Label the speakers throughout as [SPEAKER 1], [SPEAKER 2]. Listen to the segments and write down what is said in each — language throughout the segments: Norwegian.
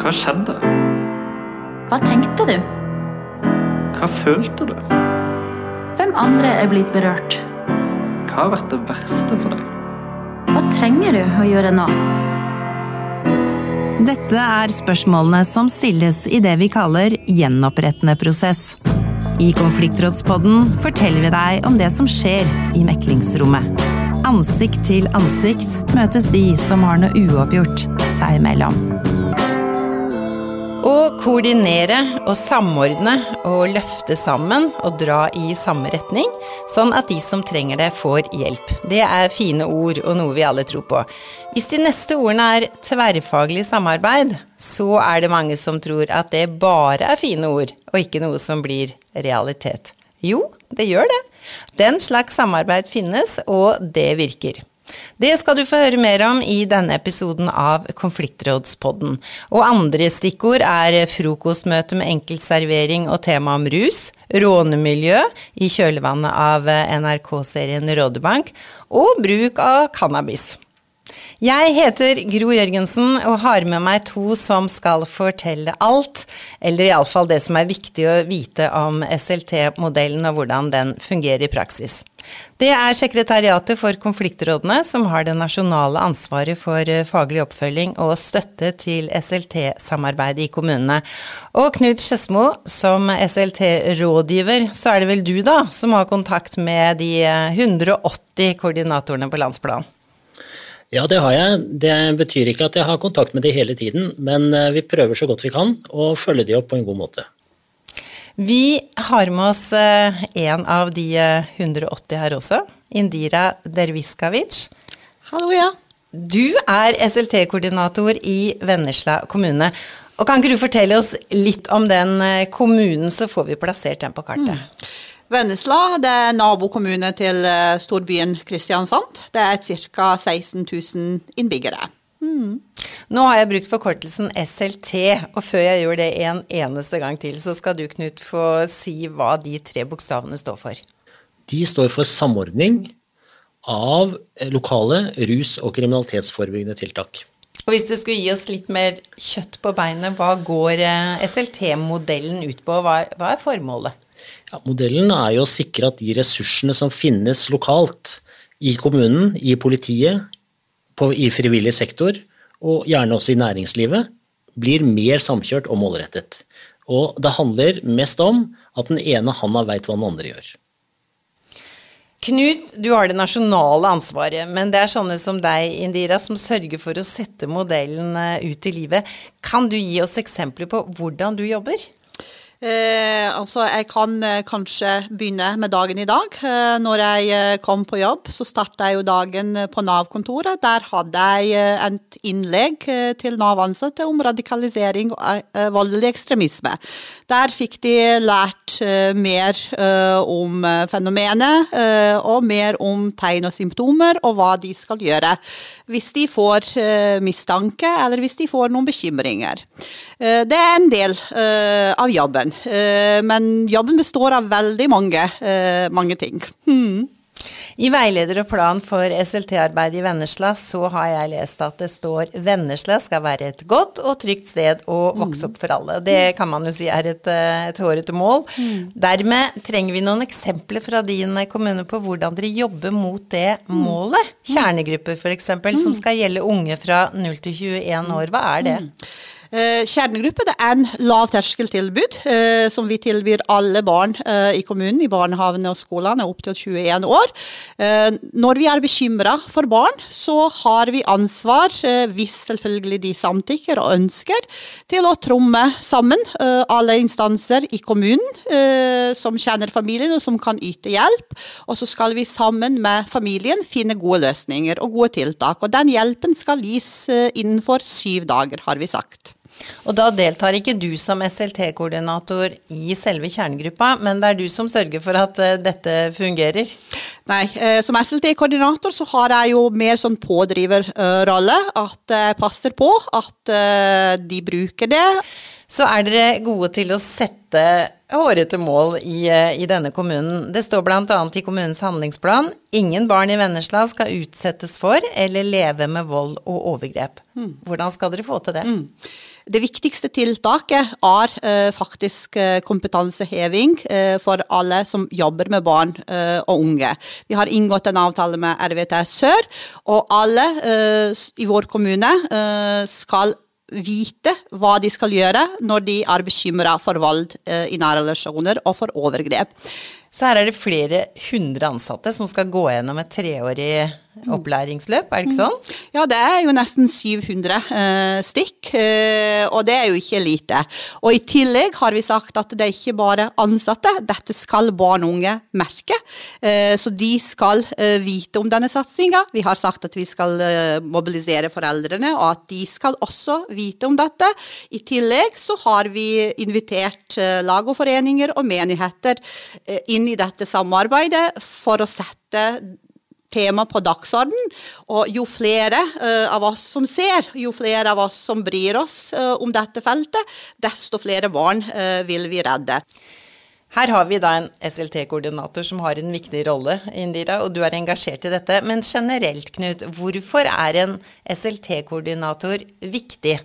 [SPEAKER 1] Hva skjedde?
[SPEAKER 2] Hva tenkte du?
[SPEAKER 1] Hva følte du?
[SPEAKER 2] Hvem andre er blitt berørt?
[SPEAKER 1] Hva har vært det verste for deg?
[SPEAKER 2] Hva trenger du å gjøre nå?
[SPEAKER 3] Dette er spørsmålene som stilles i det vi kaller gjenopprettende prosess. I Konfliktrådspodden forteller vi deg om det som skjer i meklingsrommet. Ansikt til ansikt møtes de som har noe uoppgjort seg imellom. Å koordinere og samordne og løfte sammen og dra i samme retning, sånn at de som trenger det, får hjelp. Det er fine ord og noe vi alle tror på. Hvis de neste ordene er tverrfaglig samarbeid, så er det mange som tror at det bare er fine ord, og ikke noe som blir realitet. Jo, det gjør det. Den slags samarbeid finnes, og det virker. Det skal du få høre mer om i denne episoden av Konfliktrådspodden. Og andre stikkord er frokostmøte med enkeltservering og tema om rus, rånemiljø i kjølvannet av NRK-serien Rådebank, og bruk av cannabis. Jeg heter Gro Jørgensen og har med meg to som skal fortelle alt, eller iallfall det som er viktig å vite om SLT-modellen og hvordan den fungerer i praksis. Det er Sekretariatet for konfliktrådene som har det nasjonale ansvaret for eh, faglig oppfølging og støtte til SLT-samarbeidet i kommunene. Og Knut Skedsmo, som SLT-rådgiver, så er det vel du da som har kontakt med de 180 eh, koordinatorene på landsplan?
[SPEAKER 4] Ja, det har jeg. Det betyr ikke at jeg har kontakt med de hele tiden, men eh, vi prøver så godt vi kan å følge de opp på en god måte.
[SPEAKER 3] Vi har med oss eh, en av de 180 eh, her også, Indira Derviskavic.
[SPEAKER 5] Hallo, ja.
[SPEAKER 3] Du er SLT-koordinator i Vennesla kommune. Og Kan ikke du fortelle oss litt om den kommunen, så får vi plassert den på kartet? Mm.
[SPEAKER 5] Vennesla det er nabokommune til eh, storbyen Kristiansand. Det er ca. 16 000 innbyggere.
[SPEAKER 3] Mm. Nå har jeg brukt forkortelsen SLT, og før jeg gjør det en eneste gang til, så skal du Knut få si hva de tre bokstavene står for.
[SPEAKER 4] De står for samordning av lokale rus- og kriminalitetsforebyggende tiltak.
[SPEAKER 3] Og Hvis du skulle gi oss litt mer kjøtt på beinet, hva går eh, SLT-modellen ut på? Hva er formålet?
[SPEAKER 4] Ja, modellen er jo å sikre at de ressursene som finnes lokalt i kommunen, i politiet, på, i frivillig sektor og gjerne også i næringslivet, blir mer samkjørt og målrettet. Og det handler mest om at den ene handa veit hva den andre gjør.
[SPEAKER 3] Knut, du har det nasjonale ansvaret, men det er sånne som deg, Indira, som sørger for å sette modellen eh, ut i livet. Kan du gi oss eksempler på hvordan du jobber?
[SPEAKER 5] Eh, altså, jeg kan eh, kanskje begynne med dagen i dag. Eh, når jeg eh, kom på jobb, så starta jeg jo dagen eh, på Nav-kontoret. Der hadde jeg eh, et innlegg til Nav-ansatte om radikalisering og voldelig ekstremisme. Der fikk de lært mer om fenomenet, og mer om tegn og symptomer, og hva de skal gjøre hvis de får mistanke, eller hvis de får noen bekymringer. det er en del av jobben. Eh, men jobben består av veldig mange, eh, mange ting. Hmm.
[SPEAKER 3] I veileder og plan for SLT-arbeid i Vennesla så har jeg lest at det står Vennesla skal være et godt og trygt sted å vokse opp for alle. Det kan man jo si er et, eh, et hårete mål. Mm. Dermed trenger vi noen eksempler fra din kommune på hvordan dere jobber mot det målet. Kjernegrupper f.eks. som skal gjelde unge fra 0 til 21 år. Hva er det?
[SPEAKER 5] Eh, kjernegruppe det er en lavterskeltilbud eh, som vi tilbyr alle barn eh, i kommunen, i barnehagene og skolene opp til 21 år. Når vi er bekymra for barn, så har vi ansvar, hvis selvfølgelig de samtykker og ønsker, til å tromme sammen alle instanser i kommunen som kjenner familien og som kan yte hjelp. Og så skal vi sammen med familien finne gode løsninger og gode tiltak. Og den hjelpen skal gis innenfor syv dager, har vi sagt.
[SPEAKER 3] Og da deltar ikke du som SLT-koordinator i selve kjernegruppa, men det er du som sørger for at uh, dette fungerer?
[SPEAKER 5] Nei, uh, som SLT-koordinator så har jeg jo mer sånn pådriverrolle. Uh, at jeg passer på at de bruker det.
[SPEAKER 3] Så er dere gode til å sette hårete mål i, i, denne kommunen. Det står bl.a. i kommunens handlingsplan ingen barn i Vennesla skal utsettes for eller leve med vold og overgrep. Mm. Hvordan skal dere få til det? Mm.
[SPEAKER 5] det viktigste tiltaket er eh, faktisk eh, kompetanseheving eh, for alle som jobber med barn eh, og unge. Vi har inngått en avtale med RVT Sør, og alle eh, i vår kommune eh, skal vite hva de skal gjøre når de er bekymra for vold i nære relasjoner og for overgrep.
[SPEAKER 3] Så her er det flere hundre ansatte som skal gå gjennom et treårig opplæringsløp, er det ikke sånn?
[SPEAKER 5] Ja, det er jo nesten 700 eh, stikk, eh, og det er jo ikke lite. Og i tillegg har vi sagt at det er ikke bare ansatte, dette skal barn og unge merke. Eh, så de skal eh, vite om denne satsinga. Vi har sagt at vi skal eh, mobilisere foreldrene, og at de skal også vite om dette. I tillegg så har vi invitert eh, lag og foreninger og menigheter inn i dette samarbeidet for å sette tema på dagsorden. Og jo flere uh, av oss som ser, jo flere av oss som bryr oss uh, om dette feltet, desto flere barn uh, vil vi redde.
[SPEAKER 3] Her har vi da en SLT-koordinator som har en viktig rolle, Indira, og du er engasjert i dette. Men generelt, Knut, hvorfor er en SLT-koordinator viktig?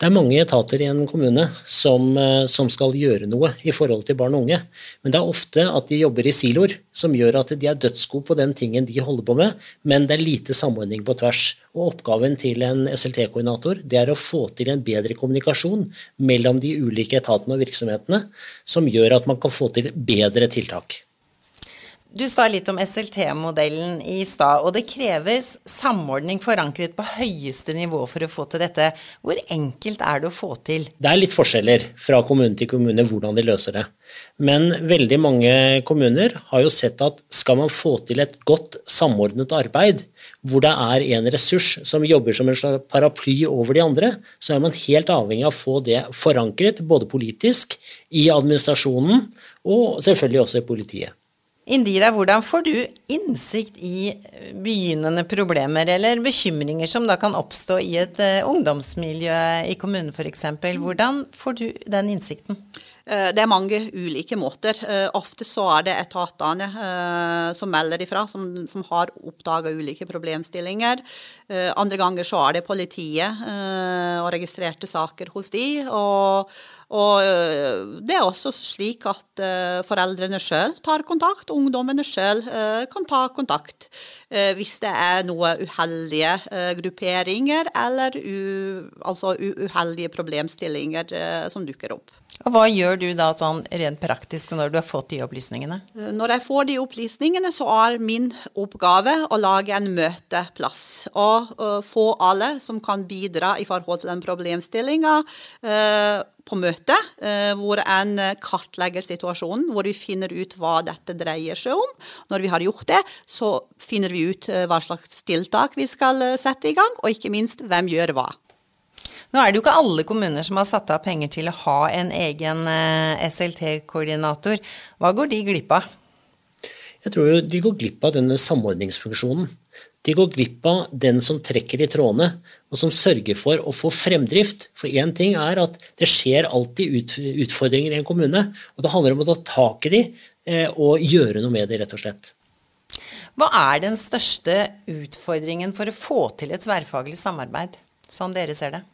[SPEAKER 4] Det er mange etater i en kommune som, eh, som, skal gjøre noe i forhold til barn og unge. Men det er ofte at de jobber i siloer, som gjør at de er dødsgode på den tingen de holder på med, men det er lite samordning på tvers. Og Oppgaven til en SLT-koordinator det er å få til en bedre kommunikasjon mellom de ulike etatene og virksomhetene, som gjør at man kan få til bedre tiltak.
[SPEAKER 3] Du sa litt om SLT-modellen i stad, og det kreves samordning forankret på høyeste nivå for å få til dette. Hvor enkelt er det å få til?
[SPEAKER 4] Det er litt forskjeller fra kommune til kommune hvordan de løser det. Men veldig mange kommuner har jo sett at skal man få til et godt samordnet arbeid, hvor det er en ressurs som jobber som en slags paraply over de andre, så er man helt avhengig av å få det forankret, både politisk, i administrasjonen og selvfølgelig også i politiet.
[SPEAKER 3] Indira, hvordan får du innsikt i begynnende problemer eller bekymringer som da kan oppstå i et uh, ungdomsmiljø i kommunen f.eks.? Hvordan får du den innsikten?
[SPEAKER 5] Eh, det er mange ulike måter. Eh, ofte så er det etatene som melder ifra, som, som har oppdaga ulike problemstillinger. Andre ganger så er det politiet og registrerte saker hos de. og og det er også slik at foreldrene sjøl tar kontakt, ungdommene sjøl kan ta kontakt hvis det er noe uheldige grupperinger eller u, altså uheldige problemstillinger som dukker opp.
[SPEAKER 3] Og Hva gjør du da sånn rent praktisk når du har fått de opplysningene?
[SPEAKER 5] Eh, når jeg får de opplysningene, så er min oppgave å lage en møteplass. Og uh, få alle som kan bidra i forhold til den problemstillinga, uh, på møte, hvor en kartlegger situasjonen, hvor vi finner ut hva dette dreier seg om. Når vi har gjort det, så finner vi ut hva slags tiltak vi skal sette i gang, og ikke minst hvem gjør hva.
[SPEAKER 3] Nå er det jo ikke alle kommuner som har satt av penger til å ha en egen eh, SLT-koordinator. Hva går de glipp av?
[SPEAKER 4] Jeg tror jo de går glipp av denne samordningsfunksjonen. De går glipp av den som trekker i trådene, og som sørger for å få fremdrift. For én ting er at det skjer alltid utfordringer i en kommune, og det handler om å ta tak i de eh, og gjøre noe med det, rett og slett.
[SPEAKER 3] Hva er den største utfordringen for å få til et tverrfaglig samarbeid, sånn dere ser det?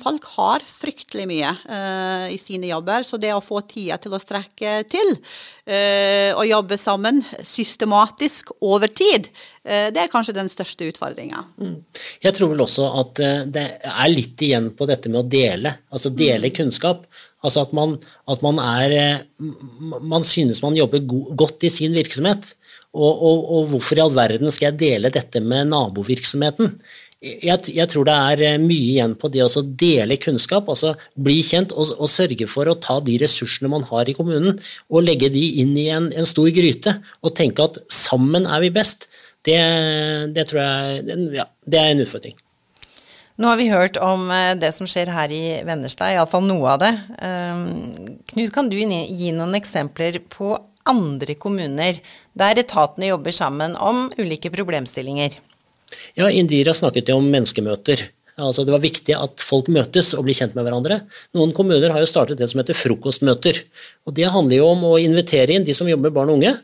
[SPEAKER 5] Folk har fryktelig mye uh, i sine jobber, så det å få tida til å strekke til uh, og jobbe sammen systematisk over tid, uh, det er kanskje den største utfordringa. Mm.
[SPEAKER 4] Jeg tror vel også at det er litt igjen på dette med å dele, altså dele mm. kunnskap. Altså at man, at man er Man synes man jobber go godt i sin virksomhet. Og, og, og, hvorfor i all verden skal jeg dele dette med nabovirksomheten? Jeg, jeg, tror det er eh, mye igjen på det å dele kunnskap, altså bli kjent og, og, sørge for å ta de ressursene man har i kommunen og legge de inn i en, en stor gryte og tenke at sammen er vi best. Det, det tror jeg ja, det er en utfordring.
[SPEAKER 3] Nå har vi hørt om eh, det som skjer her i Vennerstad, iallfall noe av det. Um, Knut, kan du gi noen eksempler på andre kommuner der etatene jobber sammen om ulike problemstillinger?
[SPEAKER 4] Ja, Indira snakket jo om menneskemøter. Altså Det var viktig at folk møtes og blir kjent med hverandre. Noen kommuner har jo startet det som heter frokostmøter. og Det handler jo om å invitere inn de som jobber med barn og unge,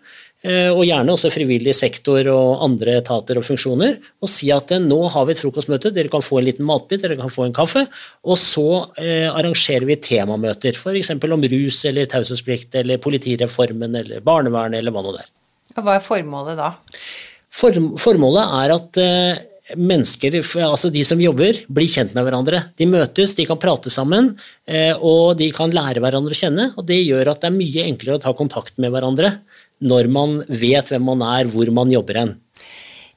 [SPEAKER 4] eh, og gjerne også frivillig sektor og andre etater og funksjoner, og si at eh, nå har vi et frokostmøte, dere kan få en liten matbit, dere kan få en kaffe, og så eh, arrangerer vi temamøter, f.eks. om rus eller taushetsplikt eller politireformen eller barnevernet eller hva nå det er.
[SPEAKER 3] Og hva er formålet da?
[SPEAKER 4] Form, formålet er at eh, mennesker, altså de som jobber, blir kjent med hverandre. De møtes, de kan prate sammen, eh, og de kan lære hverandre å kjenne. og Det gjør at det er mye enklere å ta kontakt med hverandre når man vet hvem man er, hvor man jobber hen.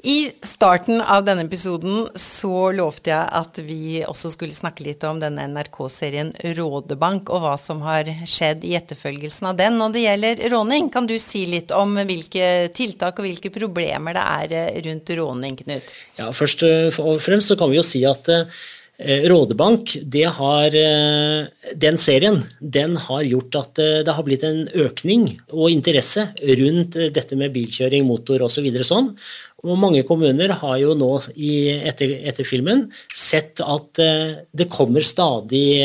[SPEAKER 3] I starten av denne episoden så lovte jeg at vi også skulle snakke litt om denne NRK-serien Rådebank, og hva som har skjedd i etterfølgelsen av den. Når det gjelder råning, kan du si litt om hvilke tiltak og hvilke problemer det er eh, rundt råning, Knut?
[SPEAKER 4] Ja, Først og fremst så kan vi jo si at eh, Rådebank, har, eh, den serien den har gjort at det har blitt en økning og interesse rundt dette med bilkjøring, motor osv. Så sånn. Mange kommuner har jo nå i, etter, etter, filmen sett at det kommer stadig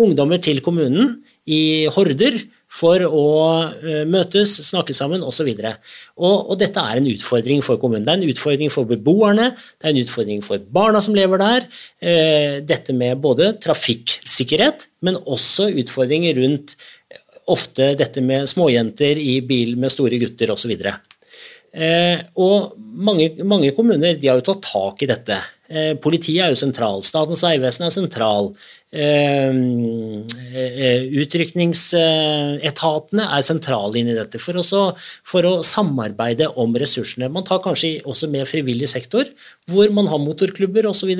[SPEAKER 4] ungdommer til kommunen i horder for å uh, møtes, snakke sammen osv. Og, og dette er en utfordring for kommunen. Det er en utfordring for beboerne, det er en utfordring for barna som lever der. dette med både trafikksikkerhet, men også utfordringer rundt ofte dette med småjenter i bil med store gutter osv. Eh, og mange, mange, kommuner de har jo tatt tak i dette. Eh, politiet er jo sentral, Statens vegvesen er sentral. Eh, utrykningsetatene er sentrale inn i dette for, også, for, å samarbeide om ressursene. Man tar kanskje også med frivillig sektor, hvor man har motorklubber osv.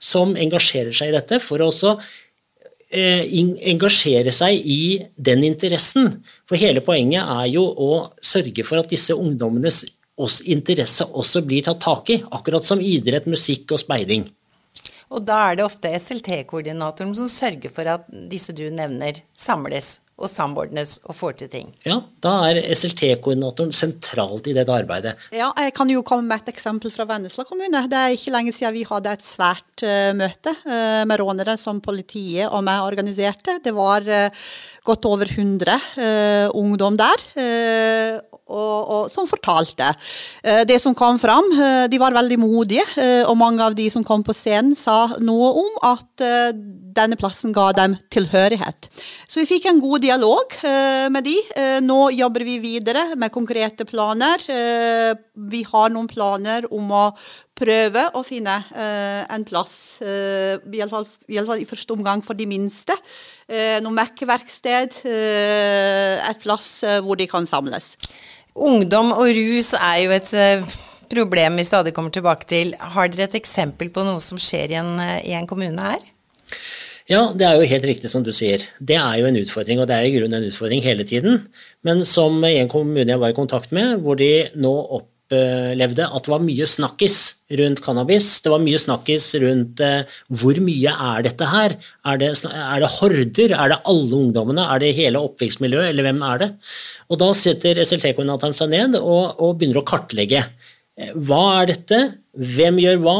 [SPEAKER 4] som engasjerer seg i dette for å også engasjere seg i den interessen. For hele poenget er jo å sørge for at disse ungdommenes oss interesse også blir tatt tak i, akkurat som idrett, musikk og speiding.
[SPEAKER 3] Og da er det ofte SLT-koordinatoren som sørger for at disse du nevner, samles og samordnes og får til ting.
[SPEAKER 4] Ja, da er SLT-koordinatoren sentralt i dette arbeidet.
[SPEAKER 5] Ja, jeg kan jo komme med et eksempel fra Vennesla kommune. Det er ikke lenge siden vi hadde et svært uh, møte uh, med rånere som politiet og meg organiserte. Det var uh, godt over 100 ungdom der og, og, som fortalte. Eh, det som kom fram, eh, de var veldig modige, eh, og mange av de som kom på scenen, sa noe om at denne plassen ga dem tilhørighet. Så vi fikk en god dialog med de. Nå jobber vi videre med konkrete planer. Vi har noen planer om å prøve å finne en plass, iallfall i, i første omgang for de minste. Noe Mac-verksted, et plass hvor de kan samles.
[SPEAKER 3] Ungdom og rus er jo et eh, problem vi stadig kommer tilbake til. Har dere et eksempel på noe som skjer i en, eh, i en kommune her?
[SPEAKER 4] Ja, det er jo helt riktig som du sier. Det er jo en utfordring, og det er i grunnen en utfordring hele tiden. Men som en kommune jeg var i kontakt med, hvor de nå opp opplevde at det var mye snakkis rundt cannabis. Det var mye snakkis rundt eh, hvor mye er dette her? Er det, er det, horder? Er det alle ungdommene? Er det hele oppvekstmiljøet, eller hvem er det? Og Da setter SLT-koordinatoren seg ned og, og, begynner å kartlegge. Eh, hva er dette? Hvem gjør hva?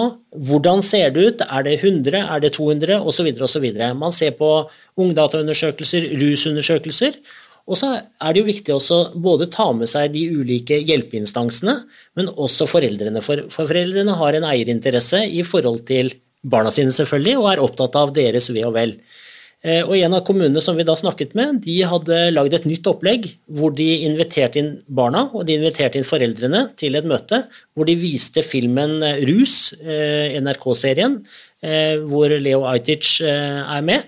[SPEAKER 4] Hvordan ser det ut? Er det 100? Er det 200? Osv. osv. Man ser på ungdataundersøkelser, rusundersøkelser. Og så er det jo viktig også både ta med seg de ulike hjelpeinstansene, men også foreldrene. For, for foreldrene har en eierinteresse i forhold til barna sine, selvfølgelig, og er opptatt av deres ve og vel. Eh, og En av kommunene som vi da snakket med, de hadde lagd et nytt opplegg hvor de inviterte inn barna og de inviterte inn foreldrene til et møte hvor de viste filmen Rus, eh, NRK-serien, eh, hvor Leo Ajtic er med.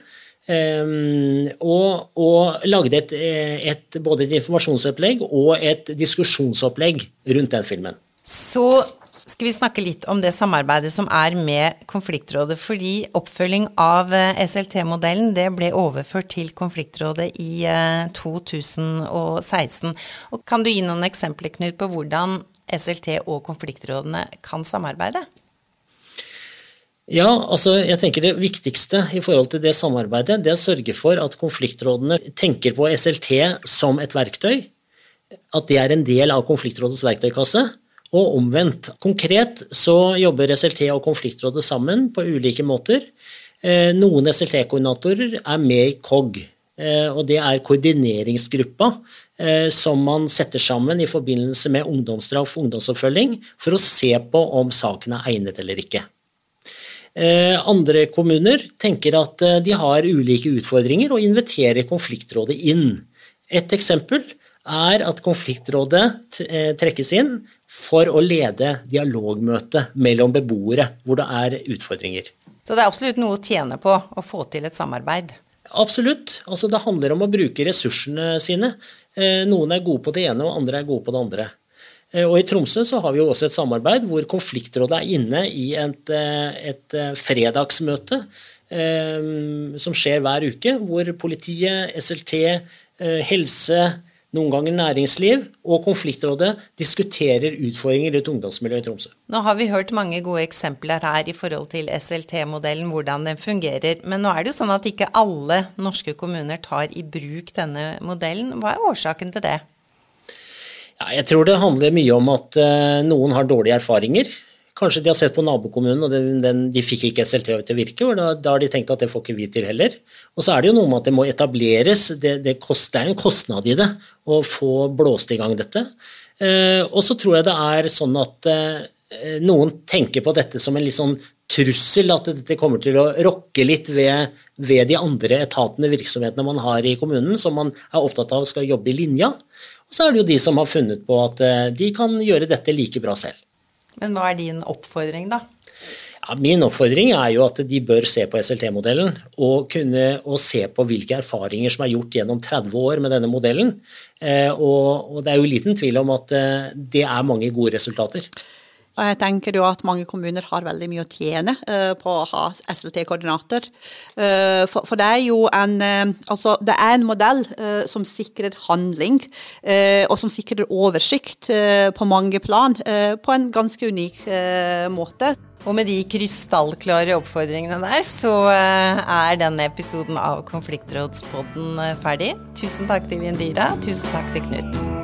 [SPEAKER 4] Ehm, og, og lagde et, et, både et informasjonsopplegg og et diskusjonsopplegg rundt den filmen.
[SPEAKER 3] Så skal vi snakke litt om det samarbeidet som er med Konfliktrådet. Fordi oppfølging av eh, SLT-modellen det ble overført til Konfliktrådet i 2016. Eh, og kan du gi noen eksempler, Knut, på hvordan SLT og konfliktrådene kan samarbeide?
[SPEAKER 4] Ja, altså jeg tenker Det viktigste i forhold til det samarbeidet, det er å sørge for at konfliktrådene tenker på SLT som et verktøy. At det er en del av konfliktrådets verktøykasse. og omvendt. Konkret så jobber SLT og konfliktrådet sammen på ulike måter. Eh, noen SLT-koordinatorer er med i KOG, eh, og det er koordineringsgruppa som man setter sammen i forbindelse med ungdomsstraff og ungdomsoppfølging for å se på om saken er egnet eller ikke. Andre kommuner tenker at de har ulike utfordringer og inviterer konfliktrådet inn. Et eksempel er at konfliktrådet eh, trekkes inn for å lede dialogmøte mellom beboere hvor det er utfordringer.
[SPEAKER 3] Så det er absolutt noe å tjene på å få til et samarbeid?
[SPEAKER 4] Absolutt. Altså, det handler om å bruke ressursene sine. Eh, noen er gode på det ene, og andre er gode på det andre. Eh, og I Tromsø så har vi jo også et samarbeid hvor konfliktrådet er inne i et, et fredagsmøte som skjer hver uke, hvor politiet, SLT, helse, noen ganger næringsliv og konfliktrådet diskuterer utfordringer i et ungdomsmiljø i Tromsø.
[SPEAKER 3] Nå har vi hørt mange gode eksempler her i forhold til SLT-modellen, hvordan den fungerer. Men nå er det jo sånn at ikke alle norske kommuner tar i bruk denne modellen. Hva er årsaken til det?
[SPEAKER 4] Ja, jeg tror det handler mye om at uh, noen har dårlige erfaringer. Kanskje de har sett på nabokommunen, og den, den, de fikk ikke SLT til å virke. og da, da, har de tenkt at det får ikke vi til heller. Og så er det jo noe med at det må etableres. Det, det, kost, det er en kostnad i det å få blåst i gang dette. Eh, og så tror jeg det er sånn at eh, noen tenker på dette som en litt sånn trussel, at dette kommer til å rokke litt ved, ved de andre etatene, virksomhetene man har i kommunen, som man er opptatt av skal jobbe i linja. Og så er det jo de som har funnet på at eh, de kan gjøre dette like bra selv.
[SPEAKER 3] Men hva er din oppfordring, da?
[SPEAKER 4] Ja, min oppfordring er jo at de bør se på SLT-modellen og, kunne, og se på hvilke erfaringer som er gjort gjennom 30 år med denne modellen. Eh, og, og, det er jo liten tvil om at eh, det er mange gode resultater.
[SPEAKER 5] Og jeg tenker jo at mange kommuner har veldig mye å tjene uh, på å ha SLT-koordinater. Uh, for, det er jo en uh, Altså, det er en modell som sikrer handling, og som sikrer oversikt på mange plan, på en ganske unik måte.
[SPEAKER 3] Og med de krystallklare oppfordringene der, så er denne episoden av Konfliktrådspodden ferdig. Tusen takk til Indira. Tusen takk til Knut.